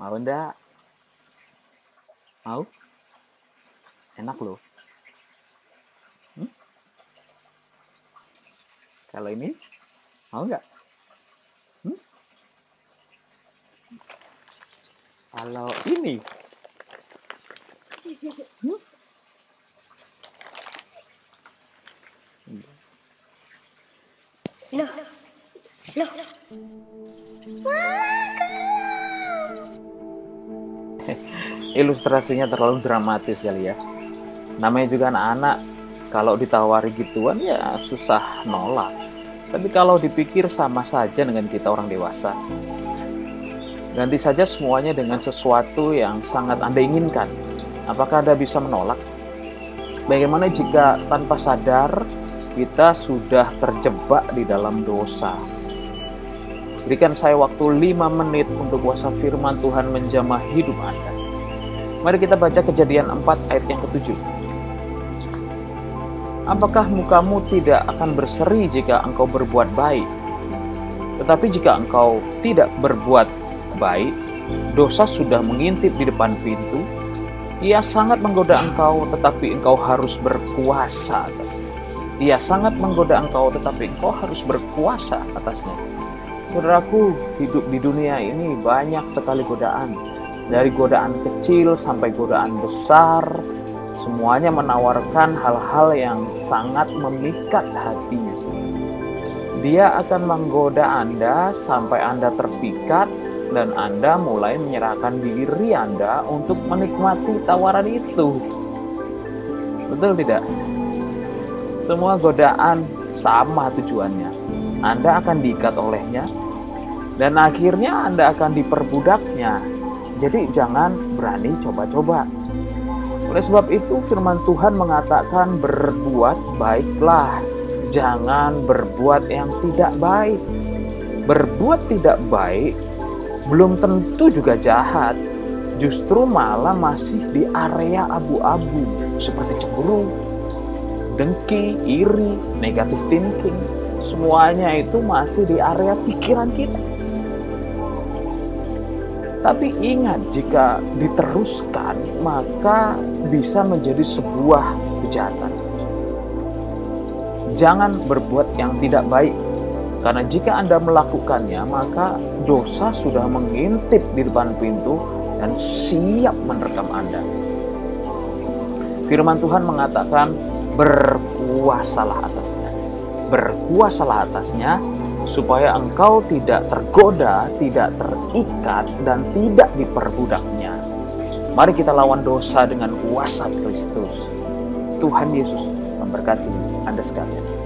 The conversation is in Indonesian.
Mau ndak? Mau? Enak loh. Hmm? Kalau ini, mau nggak? Hmm? Kalau ini, hmm? Loh, loh, ilustrasinya terlalu dramatis kali ya. Namanya juga anak-anak, kalau ditawari gituan ya susah nolak. Tapi kalau dipikir sama saja dengan kita orang dewasa. Ganti saja semuanya dengan sesuatu yang sangat Anda inginkan. Apakah Anda bisa menolak? Bagaimana jika tanpa sadar kita sudah terjebak di dalam dosa? Berikan saya waktu 5 menit untuk kuasa firman Tuhan menjamah hidup Anda. Mari kita baca kejadian 4 ayat yang ketujuh. Apakah mukamu tidak akan berseri jika engkau berbuat baik? Tetapi jika engkau tidak berbuat baik, dosa sudah mengintip di depan pintu. Ia sangat menggoda engkau, tetapi engkau harus berkuasa atasnya. Ia sangat menggoda engkau, tetapi engkau harus berkuasa atasnya. Saudaraku, hidup di dunia ini banyak sekali godaan. Dari godaan kecil sampai godaan besar, semuanya menawarkan hal-hal yang sangat memikat hatinya. Dia akan menggoda Anda sampai Anda terpikat dan Anda mulai menyerahkan diri Anda untuk menikmati tawaran itu. Betul tidak? Semua godaan sama tujuannya. Anda akan diikat olehnya dan akhirnya Anda akan diperbudaknya. Jadi jangan berani coba-coba. Oleh sebab itu firman Tuhan mengatakan berbuat baiklah, jangan berbuat yang tidak baik. Berbuat tidak baik belum tentu juga jahat. Justru malah masih di area abu-abu seperti cemburu, dengki, iri, negatif thinking. Semuanya itu masih di area pikiran kita. Tapi ingat, jika diteruskan, maka bisa menjadi sebuah kejahatan. Jangan berbuat yang tidak baik, karena jika Anda melakukannya, maka dosa sudah mengintip di depan pintu dan siap menerkam Anda. Firman Tuhan mengatakan, "Berkuasalah atasnya, berkuasalah atasnya, supaya engkau tidak tergoda, tidak terikat, dan tidak diperbudaknya." Mari kita lawan dosa dengan kuasa Kristus. Tuhan Yesus memberkati Anda sekalian.